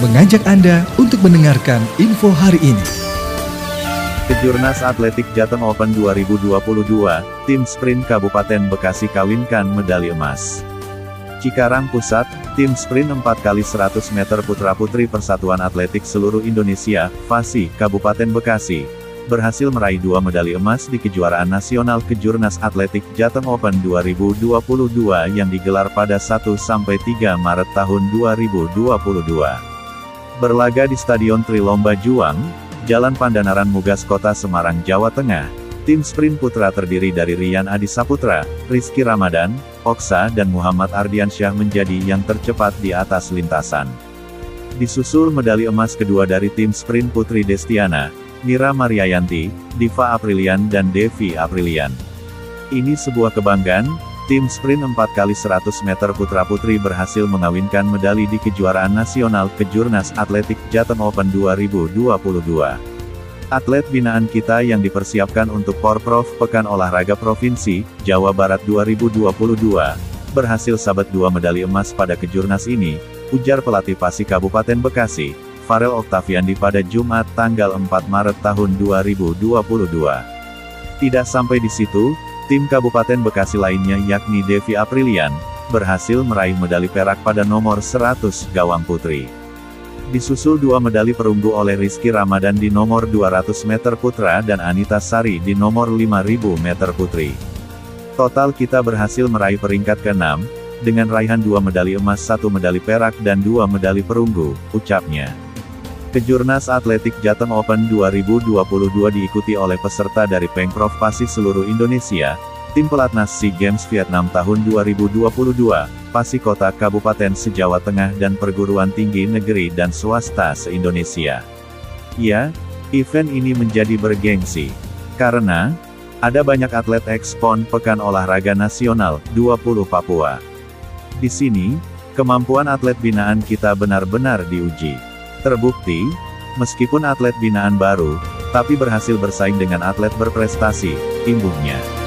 mengajak Anda untuk mendengarkan info hari ini. Kejurnas Atletik Jateng Open 2022, tim sprint Kabupaten Bekasi kawinkan medali emas. Cikarang Pusat, tim sprint 4 kali 100 meter putra-putri Persatuan Atletik Seluruh Indonesia, FASI, Kabupaten Bekasi, berhasil meraih dua medali emas di kejuaraan nasional Kejurnas Atletik Jateng Open 2022 yang digelar pada 1-3 Maret tahun 2022. Berlaga di Stadion Trilomba Juang, Jalan Pandanaran Mugas Kota Semarang, Jawa Tengah, tim sprint putra terdiri dari Rian Adi Saputra, Rizky Ramadan, Oksa dan Muhammad Ardiansyah menjadi yang tercepat di atas lintasan. Disusul medali emas kedua dari tim sprint putri Destiana, Mira Mariayanti, Diva Aprilian dan Devi Aprilian. Ini sebuah kebanggaan, tim sprint 4 kali 100 meter putra-putri berhasil mengawinkan medali di kejuaraan nasional Kejurnas Atletik Jateng Open 2022. Atlet binaan kita yang dipersiapkan untuk Porprov Pekan Olahraga Provinsi, Jawa Barat 2022, berhasil sabat dua medali emas pada kejurnas ini, ujar pelatih Pasi Kabupaten Bekasi, Farel Octaviandi pada Jumat tanggal 4 Maret tahun 2022. Tidak sampai di situ, tim Kabupaten Bekasi lainnya yakni Devi Aprilian, berhasil meraih medali perak pada nomor 100 gawang putri. Disusul dua medali perunggu oleh Rizky Ramadan di nomor 200 meter putra dan Anita Sari di nomor 5000 meter putri. Total kita berhasil meraih peringkat ke-6, dengan raihan dua medali emas satu medali perak dan dua medali perunggu, ucapnya. Kejurnas Atletik Jateng Open 2022 diikuti oleh peserta dari Pengprov Pasi seluruh Indonesia, tim pelatnas SEA Games Vietnam tahun 2022, Pasi Kota Kabupaten Sejawa Tengah dan perguruan tinggi negeri dan swasta se-Indonesia. Ya, event ini menjadi bergengsi. Karena, ada banyak atlet ekspon Pekan Olahraga Nasional 20 Papua. Di sini, kemampuan atlet binaan kita benar-benar diuji. Terbukti, meskipun atlet binaan baru, tapi berhasil bersaing dengan atlet berprestasi, imbuhnya.